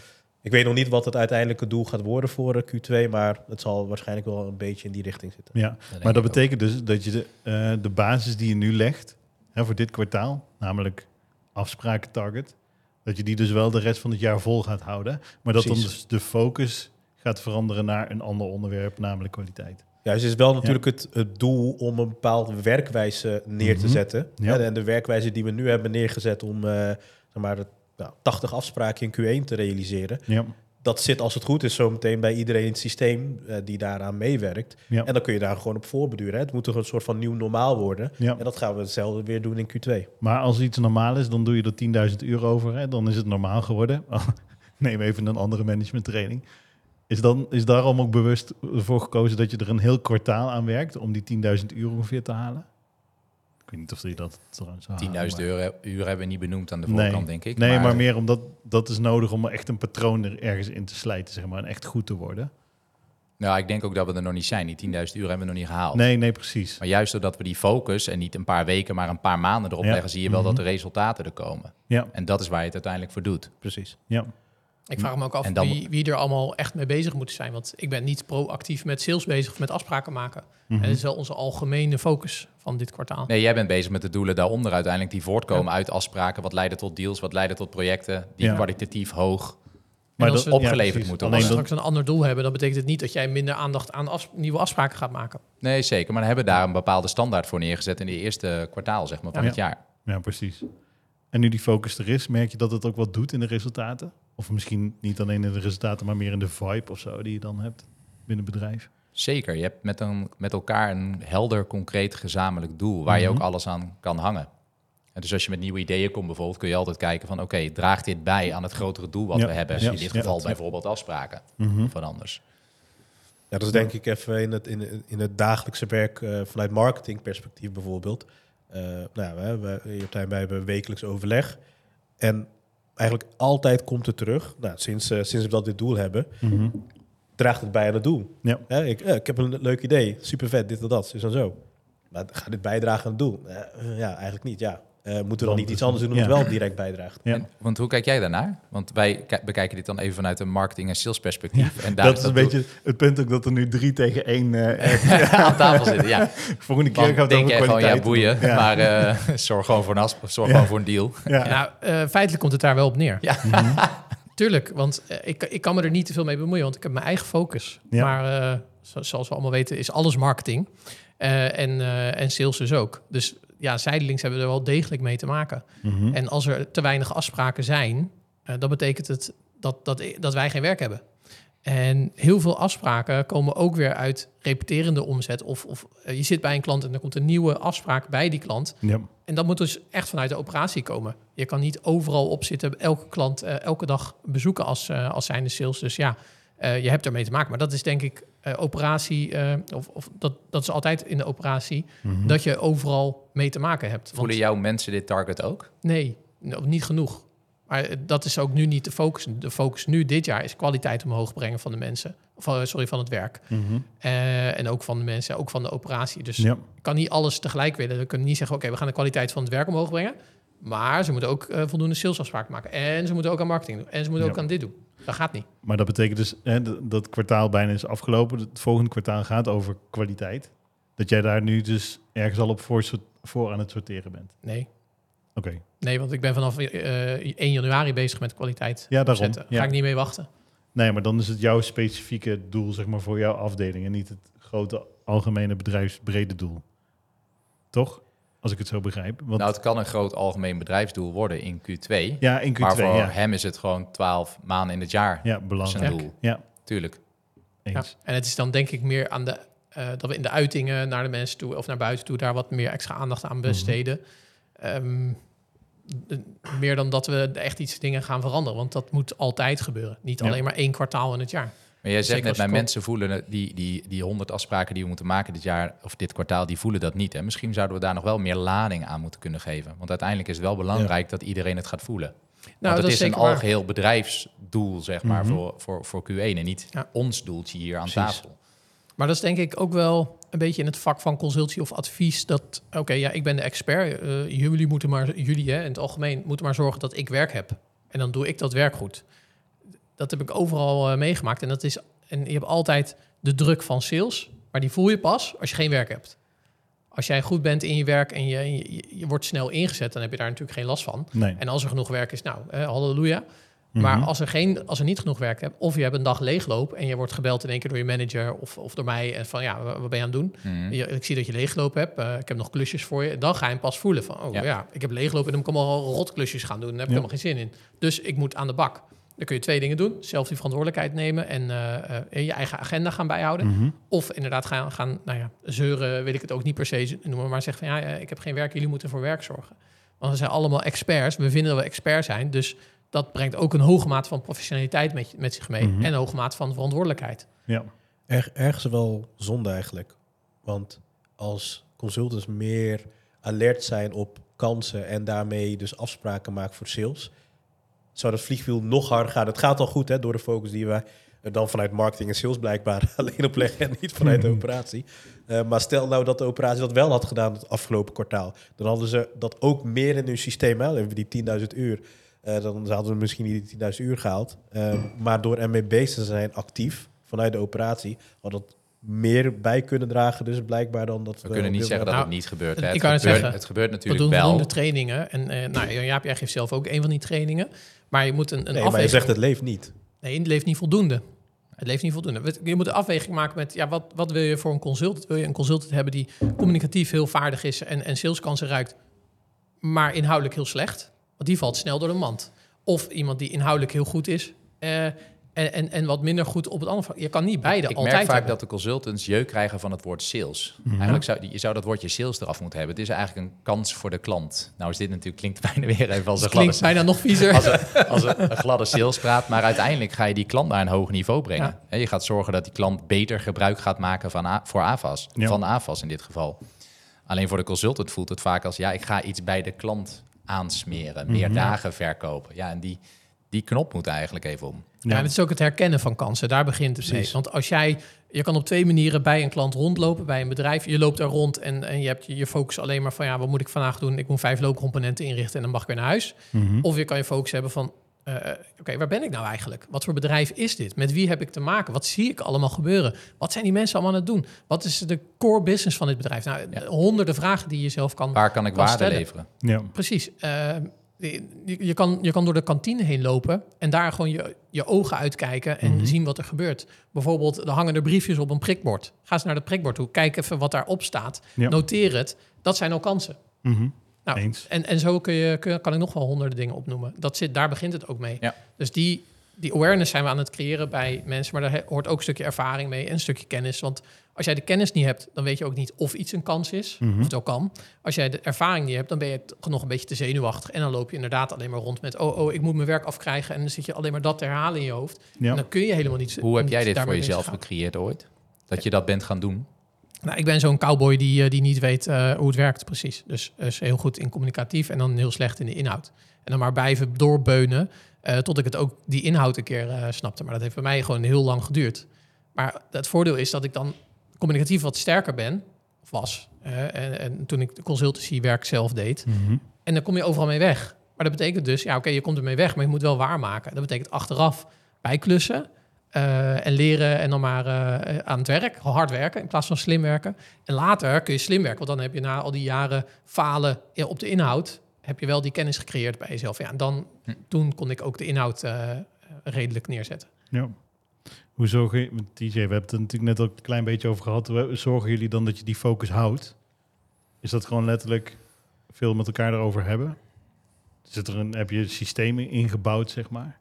Ik weet nog niet wat het uiteindelijke doel gaat worden voor eh, Q2. Maar het zal waarschijnlijk wel een beetje in die richting zitten. ja. Maar dat ook. betekent dus dat je de, eh, de basis die je nu legt hè, voor dit kwartaal, namelijk afspraken target, dat je die dus wel de rest van het jaar vol gaat houden. Maar dat dan dus de focus gaat veranderen naar een ander onderwerp, namelijk kwaliteit. Ja, dus het is wel natuurlijk het, het doel om een bepaalde werkwijze neer te Mhm. zetten. Ja. En, de werkwijze die we nu hebben neergezet om eh, zeg maar, de, nou, 80 afspraken in Q1 te realiseren. Ja, Dat zit als het goed is zometeen bij iedereen in het systeem eh, die daaraan meewerkt. ja, En dan kun je daar gewoon op voorbeduren. Hè. Het moet toch een soort van nieuw normaal worden. ja. En dat gaan we hetzelfde weer doen in Q2. Maar als iets normaal is, dan doe je er 10.000 euro over. Hè? Dan is het normaal geworden. [LAUGHS] Neem even een andere managementtraining. Is, dan, is daarom ook bewust voor gekozen dat je er een heel kwartaal aan werkt om die 10.000 euro ongeveer te halen? Ik weet niet of je dat trouwens zou 10.000 halen, maar- euro uur hebben we niet benoemd aan de Nee. voorkant, denk ik. Nee, maar, meer omdat dat is nodig om echt een patroon er ergens in te slijten, zeg maar, en echt goed te worden. Nou, ik denk ook dat we er nog niet zijn. Die 10.000 uur hebben we nog niet gehaald. Nee, nee, precies. Maar juist doordat we die focus en niet een paar weken, maar een paar maanden erop Ja. leggen, zie je wel Mhm. dat de resultaten er komen. Ja, En dat is waar je het uiteindelijk voor doet. Precies. ja. Ik vraag me ook af dan- wie, wie er allemaal echt mee bezig moet zijn. Want ik ben niet proactief met sales bezig of met afspraken maken. Mhm. En dat is wel onze algemene focus van dit kwartaal. Nee, jij bent bezig met de doelen daaronder uiteindelijk die voortkomen uit afspraken. Wat leiden tot deals, wat leiden tot projecten die Ja. kwalitatief hoog Maar dat, we- ja, opgeleverd moeten Als we straks een ander doel hebben, dan betekent het niet dat jij minder aandacht aan nieuwe afspraken gaat maken. Nee, zeker. Maar dan hebben we daar een bepaalde standaard voor neergezet in de eerste kwartaal zeg maar, van Ja. het jaar. Ja, precies. En nu die focus er is, merk je dat het ook wat doet in de resultaten? Of misschien niet alleen in de resultaten, maar meer in de vibe of zo die je dan hebt binnen het bedrijf? Zeker. Je hebt met, een, met elkaar een helder, concreet, gezamenlijk doel waar je Mhm. ook alles aan kan hangen. En dus als je met nieuwe ideeën komt bijvoorbeeld, kun je altijd kijken van oké, draagt dit bij aan het grotere doel wat Ja. we hebben? Ja. In dit geval Ja. bijvoorbeeld afspraken Mhm. van anders. Ja, dat is denk ik even in het, in, in het dagelijkse werk eh, vanuit marketingperspectief bijvoorbeeld. Eh, nou ja, we, we, wij hebben wekelijks overleg. En eigenlijk altijd komt het terug, nou, sinds, eh, sinds we dat dit doel hebben, Mhm. draagt het bij aan het doel? Ja. Hè, ik, eh, ik heb een leuk idee, super vet, dit en dat, zo en zo. Maar gaat dit bijdragen aan het doel? Eh, ja, eigenlijk niet, ja. Eh, moeten we dan niet iets anders doen om ja. het wel direct bijdraagt? Ja. En- want hoe kijk jij daarnaar? Want wij ki- bekijken dit dan even vanuit een marketing- en salesperspectief. en daar Dat is een beetje het punt ook dat er nu drie tegen één eh [LAUGHS] aan tafel zitten. Ja, [LAUGHS] volgende keer dan gaat het denk over jij gewoon, ja, kwaliteit. boeien. Ja. Maar eh, [LAUGHS] zorg gewoon voor een as, zorg Ja. gewoon voor een deal. Ja. Nou, eh, feitelijk komt het daar wel op neer. Ja. Tuurlijk, want ik, ik kan me er niet te veel mee bemoeien, want ik heb mijn eigen focus. Ja. Maar eh, zo- zoals we allemaal weten is alles marketing Eh, en, eh, en sales dus ook. Dus ja, zijdelings hebben we er wel degelijk mee te maken. Mhm. En als er te weinig afspraken zijn, eh, dan betekent het dat, dat, dat wij geen werk hebben. En heel veel afspraken komen ook weer uit repeterende omzet. Of, of eh, je zit bij een klant en er komt een nieuwe afspraak bij die klant. Ja. En dat moet dus echt vanuit de operatie komen. Je kan niet overal op zitten, elke klant eh, elke dag bezoeken als, als zijnde sales. Dus ja, je hebt ermee te maken. Maar dat is denk ik eh, operatie, eh, of, of dat, dat is altijd in de operatie, Mhm. dat je overal mee te maken hebt. Want- Voelen jouw mensen dit target ook? Nee, no- niet genoeg. Maar eh, dat is ook nu niet de focus. De focus nu dit jaar is kwaliteit omhoog brengen van de mensen. Of, sorry, van het werk. Mhm. Eh, en ook van de mensen, ook van de operatie. Dus Ja. ik kan niet alles tegelijk willen. We kunnen niet zeggen, oké, we gaan de kwaliteit van het werk omhoog brengen. Maar ze moeten ook voldoende salesafspraken maken. En ze moeten ook aan marketing doen. En ze moeten Ja. ook aan dit doen. Dat gaat niet. Maar dat betekent dus, hè, dat, kwartaal bijna is afgelopen. Het volgende kwartaal gaat over kwaliteit. Dat jij daar nu dus ergens al op voor, voor aan het sorteren bent. Nee. Oké. Nee, want ik ben vanaf eh 1 januari bezig met kwaliteit Ja, daarom. zetten. Ga Ja. ik niet mee wachten. Nee, maar dan is het jouw specifieke doel, zeg maar, voor jouw afdeling. En niet het grote algemene bedrijfsbrede doel. Toch? Als ik het zo begrijp. Want, Nou, het kan een groot algemeen bedrijfsdoel worden in Q2. ja, in Q2. maar voor ja. hem is het gewoon 12 maanden in het jaar. ja, zijn belangrijk. doel. Ja, Tuurlijk. Ja. eens. En het is dan denk ik meer aan de... eh, dat we in de uitingen naar de mensen toe of naar buiten toe daar wat meer extra aandacht aan besteden. Ehm, de- meer dan dat we echt iets dingen gaan veranderen. Want dat moet altijd gebeuren. Niet Ja. alleen maar één kwartaal in het jaar. Maar jij zegt net, mijn mensen voelen die, die, die 100 afspraken die we moeten maken dit jaar of dit kwartaal, die voelen dat niet. En misschien zouden we daar nog wel meer lading aan moeten kunnen geven. Want uiteindelijk is het wel belangrijk dat iedereen het gaat voelen. Nou, Want het dat is een waar. algeheel bedrijfsdoel, zeg maar, Mhm. voor, voor, voor Q1 en niet Ja. ons doeltje hier aan Precies. tafel. Maar dat is denk ik ook wel een beetje in het vak van consultie of advies. Dat, oké, ja, ik ben de expert. eh, jullie moeten maar, jullie hè, in het algemeen, moeten maar zorgen dat ik werk heb. En dan doe ik dat werk goed. Dat heb ik overal eh, meegemaakt. En, dat is, en je hebt altijd de druk van sales. Maar die voel je pas als je geen werk hebt. Als jij goed bent in je werk en je, je, je wordt snel ingezet, dan heb je daar natuurlijk geen last van. Nee. En als er genoeg werk is, nou, eh, halleluja. Maar Mhm. als er, geen, als er niet genoeg werk hebt, of je hebt een dag leeglopen en je wordt gebeld in één keer door je manager of, of door mij en van ja, wa- wat ben je aan het doen? Mhm. Je- ik zie dat je leeggelopen hebt, eh, ik heb nog klusjes voor je. Dan ga je hem pas voelen van, oh ja, Ja. ik heb leeggelopen en dan moet ik allemaal rotklusjes gaan doen. Daar heb ik Ja. helemaal geen zin in. Dus ik moet aan de bak. Dan kun je twee dingen doen. Zelf die verantwoordelijkheid nemen en eh, eh, je eigen agenda gaan bijhouden. Mhm. Of inderdaad gaan, gaan nou ja, zeuren, wil ik het ook niet per se noemen, maar zeggen van ja, eh, ik heb geen werk, jullie moeten voor werk zorgen. Want we zijn allemaal experts, we vinden dat we expert zijn, dus dat brengt ook een hoge mate van professionaliteit met, met zich mee Mhm. en een hoge mate van verantwoordelijkheid. Ja. Er, ergens wel zonde eigenlijk. Want als consultants meer alert zijn op kansen en daarmee dus afspraken maken voor sales, zou dat vliegwiel nog harder gaan. Het gaat al goed hè, door de focus die wij er dan vanuit marketing en sales blijkbaar [LAUGHS] alleen op leggen en niet vanuit de operatie. Eh, maar stel nou dat de operatie dat wel had gedaan het afgelopen kwartaal, dan hadden ze dat ook meer in hun systeem. Hè? We die 10.000 uur. Eh, dan hadden we misschien niet die 10.000 uur gehaald. Eh, maar door ermee bezig te zijn actief vanuit de operatie, had dat meer bij kunnen dragen. Dus blijkbaar dan dat We kunnen niet zeggen dat Nou, het niet gebeurt. Hè. ik Het, wou net gebeurt zeggen, het gebeurt We natuurlijk doen wel. voldoende trainingen en eh, nou, Jaap, jij geeft zelf ook een van die trainingen, maar je moet een, een Nee, maar je afweging... zegt het leeft niet. Nee, het leeft niet voldoende. Het leeft niet voldoende. We- Je moet een afweging maken met, ja, wat, wat wil je voor een consultant? Wil je een consultant hebben die communicatief heel vaardig is en, en saleskansen ruikt, maar inhoudelijk heel slecht? Want die valt snel door de mand. Of iemand die inhoudelijk heel goed is eh, en, en, en wat minder goed op het andere vlak. Je kan niet beide ik altijd merk vaak hebben. dat de consultants jeuk krijgen van het woord sales. Mhm. Eigenlijk zou je zou dat woordje sales eraf moeten hebben. Het is eigenlijk een kans voor de klant. Nou is dit natuurlijk klinkt [LAUGHS] bijna weer even als een Het klinkt gladde, bijna nog viezer. als een, als een, een gladde sales praat, maar uiteindelijk ga je die klant naar een hoog niveau brengen. Ja. En je gaat zorgen dat die klant beter gebruik gaat maken van A- voor AFAS, Ja. van AFAS in dit geval. Alleen voor de consultant voelt het vaak als ja, ik ga iets bij de klant aansmeren, meer Mhm. dagen verkopen. Ja, en die Die knop moet eigenlijk even om. Ja, en het is ook het herkennen van kansen. Daar begint het mee. Precies. Want als jij, je kan op twee manieren bij een klant rondlopen, bij een bedrijf. Je loopt daar rond en, en je hebt je, je focus alleen maar van, ja, wat moet ik vandaag doen? Ik moet vijf loopcomponenten inrichten en dan mag ik weer naar huis. Mhm. Of je kan je focus hebben van, eh, oké, waar ben ik nou eigenlijk? Wat voor bedrijf is dit? Met wie heb ik te maken? Wat zie ik allemaal gebeuren? Wat zijn die mensen allemaal aan het doen? Wat is de core business van dit bedrijf? Nou, Ja. honderden vragen die je zelf kan Waar kan ik Kan waarde stellen. leveren? Ja. Precies. Eh, je, je, kan, je kan door de kantine heen lopen en daar gewoon je, je ogen uitkijken en Mhm. zien wat er gebeurt. Bijvoorbeeld, er hangen er briefjes op een prikbord. Ga eens naar het prikbord toe. Kijk even wat daarop staat. Ja. Noteer het. Dat zijn al kansen. Mhm. Nou, Eens. En, en zo kun je, kun, kan ik nog wel honderden dingen opnoemen. Dat zit, daar begint het ook mee. Ja. Dus die, die awareness zijn we aan het creëren bij mensen. Maar daar hoort ook een stukje ervaring mee en een stukje kennis. Want als jij de kennis niet hebt, dan weet je ook niet of iets een kans is. Mhm. Of het wel kan. Als jij de ervaring niet hebt, dan ben je nog een beetje te zenuwachtig. En dan loop je inderdaad alleen maar rond met... oh, oh, ik moet mijn werk afkrijgen. En dan zit je alleen maar dat te herhalen in je hoofd. Ja. En dan kun je helemaal niet... Hoe heb jij dit voor jezelf gecreëerd ooit? Dat je dat bent gaan doen? Nou, ik ben zo'n cowboy die, eh, die niet weet eh, hoe het werkt precies. Dus, dus heel goed in communicatief en dan heel slecht in de inhoud. En dan maar blijven doorbeunen eh, tot ik het ook die inhoud een keer eh, snapte. Maar dat heeft bij mij gewoon heel lang geduurd. Maar het voordeel is dat ik dan communicatief wat sterker ben, of was. en, en toen ik de consultancywerk zelf deed. Mhm. En dan kom je overal mee weg. Maar dat betekent dus, ja oké, je komt ermee weg, maar je moet wel waarmaken. Dat betekent achteraf bijklussen eh, en leren en dan maar eh, aan het werk, hard werken in plaats van slim werken. En later kun je slim werken, want dan heb je na al die jaren falen op de inhoud, heb je wel die kennis gecreëerd bij jezelf. Ja, en dan, Hm. toen kon ik ook de inhoud eh, redelijk neerzetten. Ja. Hoe zorgen je, TJ, we hebben het er natuurlijk net ook een klein beetje over gehad. Zorgen jullie dan dat je die focus houdt? Is dat gewoon letterlijk veel met elkaar erover hebben? Zit er een, heb je systemen ingebouwd, zeg maar?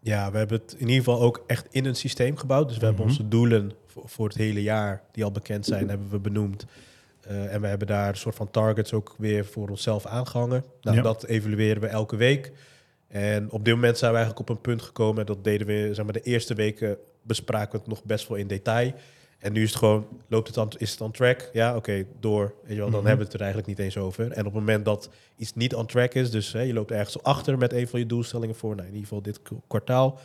Ja, we hebben het in ieder geval ook echt in een systeem gebouwd. Dus we hebben Mhm. onze doelen voor, voor het hele jaar, die al bekend zijn, hebben we benoemd. Eh, en we hebben daar een soort van targets ook weer voor onszelf aangehangen. Nou, Ja. Dat evalueren we elke week. En op dit moment zijn we eigenlijk op een punt gekomen. Dat deden we, zeg maar, de eerste weken bespraken we het nog best wel in detail. En nu is het gewoon, loopt het aan, is het on track? Ja, oké, door. Weet je wel, dan Mhm. hebben we het er eigenlijk niet eens over. En op het moment dat iets niet on track is, dus hè, je loopt ergens achter met een van je doelstellingen voor, nou, in ieder geval dit kwartaal,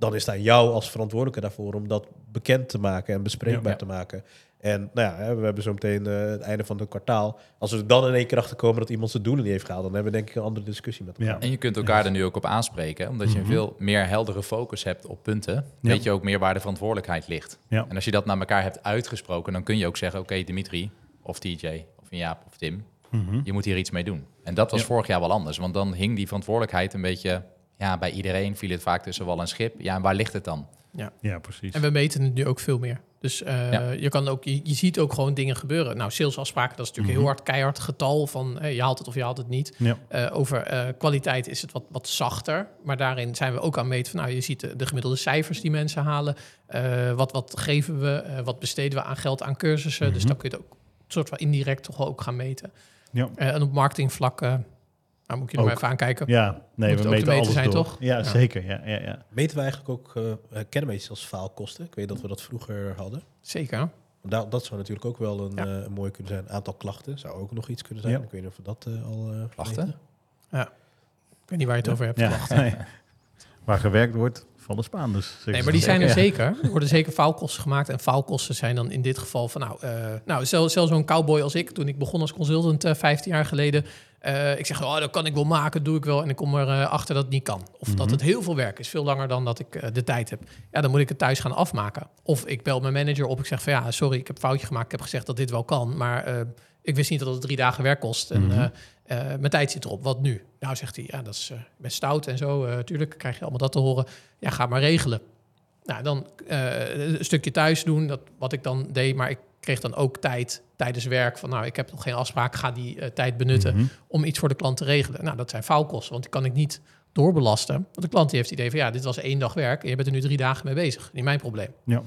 dan is het aan jou als verantwoordelijke daarvoor om dat bekend te maken en bespreekbaar Ja. te maken. En nou ja, we hebben zo meteen eh, het einde van het kwartaal. Als we er dan in één keer achter komen dat iemand zijn doelen niet heeft gehaald, dan hebben we denk ik een andere discussie met elkaar. Ja. En je kunt elkaar er nu ook op aanspreken, omdat je een Mhm. veel meer heldere focus hebt op punten. Ja. Weet je ook meer waar de verantwoordelijkheid ligt. Ja. En als je dat naar elkaar hebt uitgesproken, dan kun je ook zeggen: Oké, Dimitri, of TJ, of Jaap, of Tim, Mhm. je moet hier iets mee doen. En dat was vorig jaar wel anders, want dan hing die verantwoordelijkheid een beetje. Ja, bij iedereen viel het vaak tussen wal en schip. Ja, en waar ligt het dan? Ja, precies. En we meten het nu ook veel meer. Dus eh, Ja. je, kan ook, je, je ziet ook gewoon dingen gebeuren. Nou, salesafspraken, dat is natuurlijk Mhm. heel hard keihard getal van je haalt het of je haalt het niet. Ja. Eh, over eh, kwaliteit is het wat, wat zachter. Maar daarin zijn we ook aan het meten van, nou, je ziet de, de gemiddelde cijfers die mensen halen. Eh, wat, wat geven we? Eh, wat besteden we aan geld aan cursussen? Dus Mhm. dan kun je het ook soort van indirect toch wel ook gaan meten. Ja. En op marketingvlak, eh nou moet je er maar even aankijken. Ja, nee, Moet we meten meten alles zijn, door. toch? Ja, Ja. zeker. Ja, ja, ja. Meten we eigenlijk ook, eh, eh, kennen we iets als faalkosten? Ik weet dat we dat vroeger hadden. Zeker. Dat, dat zou natuurlijk ook wel een, Ja. eh, een mooi kunnen zijn. Aantal klachten zou ook nog iets kunnen zijn. Ja. Ik weet niet of we dat al... eh, Klachten? weten. Ik weet niet waar je het over hebt. ja. Nee. [LAUGHS] Waar gewerkt wordt, vallen Spaanders. zeggen Nee, maar die zijn er Ja. zeker. Er worden zeker faalkosten gemaakt. En faalkosten zijn dan in dit geval van... Nou, eh nou zelfs, zelfs zo'n cowboy als ik, toen ik begon als consultant eh 15 jaar geleden... eh, ik zeg, oh, dat kan ik wel maken, doe ik wel. En ik kom erachter achter dat het niet kan. Of dat Mhm. het heel veel werk is, veel langer dan dat ik eh, de tijd heb. Ja, dan moet ik het thuis gaan afmaken. Of ik bel mijn manager op, ik zeg van... Ja, sorry, ik heb een foutje gemaakt. Ik heb gezegd dat dit wel kan, maar... eh, ik wist niet dat het drie dagen werk kost. En Mhm. eh, eh, mijn tijd zit erop. Wat nu? Nou, zegt hij, ja, dat is eh, best stout en zo. eh tuurlijk krijg je allemaal dat te horen. Ja, ga maar regelen. Nou, dan eh, een stukje thuis doen, dat, wat ik dan deed. Maar ik kreeg dan ook tijd tijdens werk van... nou, ik heb nog geen afspraak, ga die eh, tijd benutten... Mhm. om iets voor de klant te regelen. Nou, dat zijn faalkosten, want die kan ik niet doorbelasten. Want de klant die heeft het idee van... ja, dit was één dag werk en je bent er nu drie dagen mee bezig. Niet mijn probleem. Ja.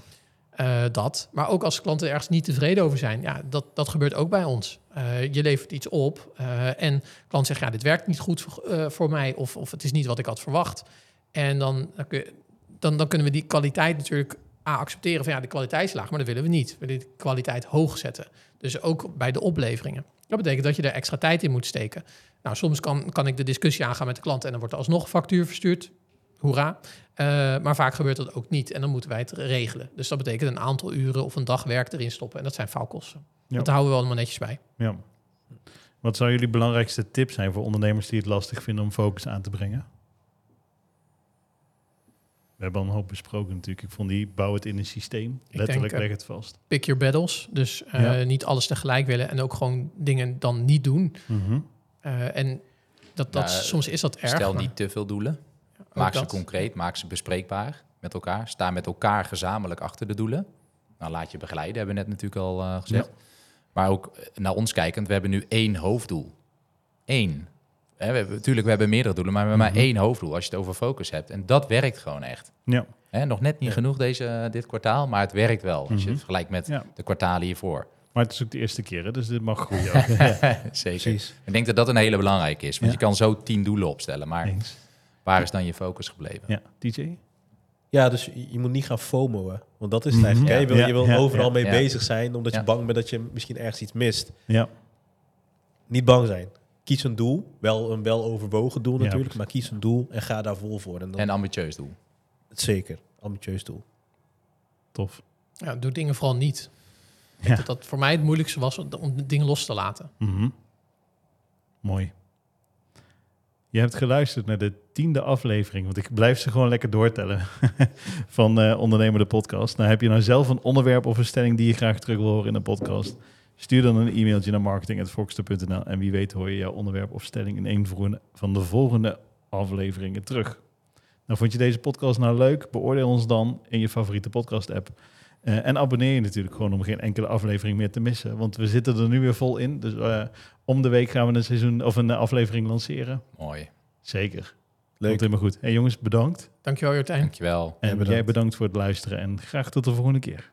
Eh, dat. Maar ook als klanten ergens niet tevreden over zijn. Ja, dat, dat gebeurt ook bij ons. Eh, je levert iets op en klant zegt... ja, dit werkt niet goed voor, voor mij... Of, of het is niet wat ik had verwacht. En dan, dan, kun je- dan, dan kunnen we die kwaliteit natuurlijk A, accepteren van ja, de kwaliteit is laag, maar dat willen we niet. We willen de kwaliteit hoog zetten. Dus ook bij de opleveringen. Dat betekent dat je er extra tijd in moet steken. Nou, soms kan, kan ik de discussie aangaan met de klant en dan wordt er alsnog factuur verstuurd. hoera. Eh, maar vaak gebeurt dat ook niet en dan moeten wij het regelen. Dus dat betekent een aantal uren of een dag werk erin stoppen. En dat zijn faalkosten. Ja. Dat houden we allemaal netjes bij. Ja. Wat zou jullie belangrijkste tip zijn voor ondernemers die het lastig vinden om focus aan te brengen? We hebben al een hoop besproken natuurlijk. Ik vond die bouw het in een systeem. Ik Letterlijk denk, eh, leg het vast. Pick your battles. Dus eh, Ja. niet alles tegelijk willen en ook gewoon dingen dan niet doen. Mhm. Eh, en dat, dat, Nou, soms is dat erg. Stel maar niet te veel doelen. Maak ze dat. concreet, maak ze bespreekbaar met elkaar. Sta met elkaar gezamenlijk achter de doelen. Nou, laat je begeleiden, hebben we net natuurlijk al eh, gezegd. Maar ook naar ons kijkend, we hebben nu één hoofddoel. Eén. Hè, we hebben, natuurlijk, we hebben meerdere doelen, maar we hebben Mhm. maar één hoofddoel als je het over focus hebt. En dat werkt gewoon echt. Ja. Hè, nog net niet Ja. genoeg deze, dit kwartaal, maar het werkt wel. Als je Mhm. het vergelijkt met Ja. de kwartalen hiervoor. Maar het is ook de eerste keer, hè, dus dit mag groeien. [LAUGHS] Zeker. Precies. Ik denk dat dat een hele belangrijke is. Want Ja. je kan zo tien doelen opstellen, maar Eens. waar is dan je focus gebleven? Ja. DJ? Ja, dus je, moet niet gaan FOMO'en. Want dat is het Mhm. eigenlijk. Je wil, je wil ja, overal ja. mee Ja. bezig zijn, omdat Ja. je bang bent dat je misschien ergens iets mist. Ja. Niet bang zijn. Kies een doel. Wel een wel overwogen doel natuurlijk, maar kies een doel en ga daar vol voor. En dan En ambitieus doel. zeker. Ambitieus doel. Tof. Ja, doe dingen vooral niet. Ja. dat dat voor mij het moeilijkste was om dingen los te laten. Mhm. Mooi. Je hebt geluisterd naar de tiende aflevering, want ik blijf ze gewoon lekker doortellen [LAUGHS] van eh Ondernemer de podcast. Nou, heb je nou zelf een onderwerp of een stelling die je graag terug wil horen in de podcast? Stuur dan een e-mailtje naar marketing.foxter.nl en wie weet hoor je jouw onderwerp of stelling in een van de volgende afleveringen terug. Nou, vond je deze podcast nou leuk? Beoordeel ons dan in je favoriete podcast app. Eh, en abonneer je natuurlijk gewoon om geen enkele aflevering meer te missen. Want we zitten er nu weer vol in. Dus eh, om de week gaan we een seizoen of een aflevering lanceren. Mooi. Zeker. Leuk. Komt helemaal goed. Hey jongens, bedankt. Dankjewel, Jortijn. Dankjewel. En bedankt. jij bedankt voor het luisteren. En graag tot de volgende keer.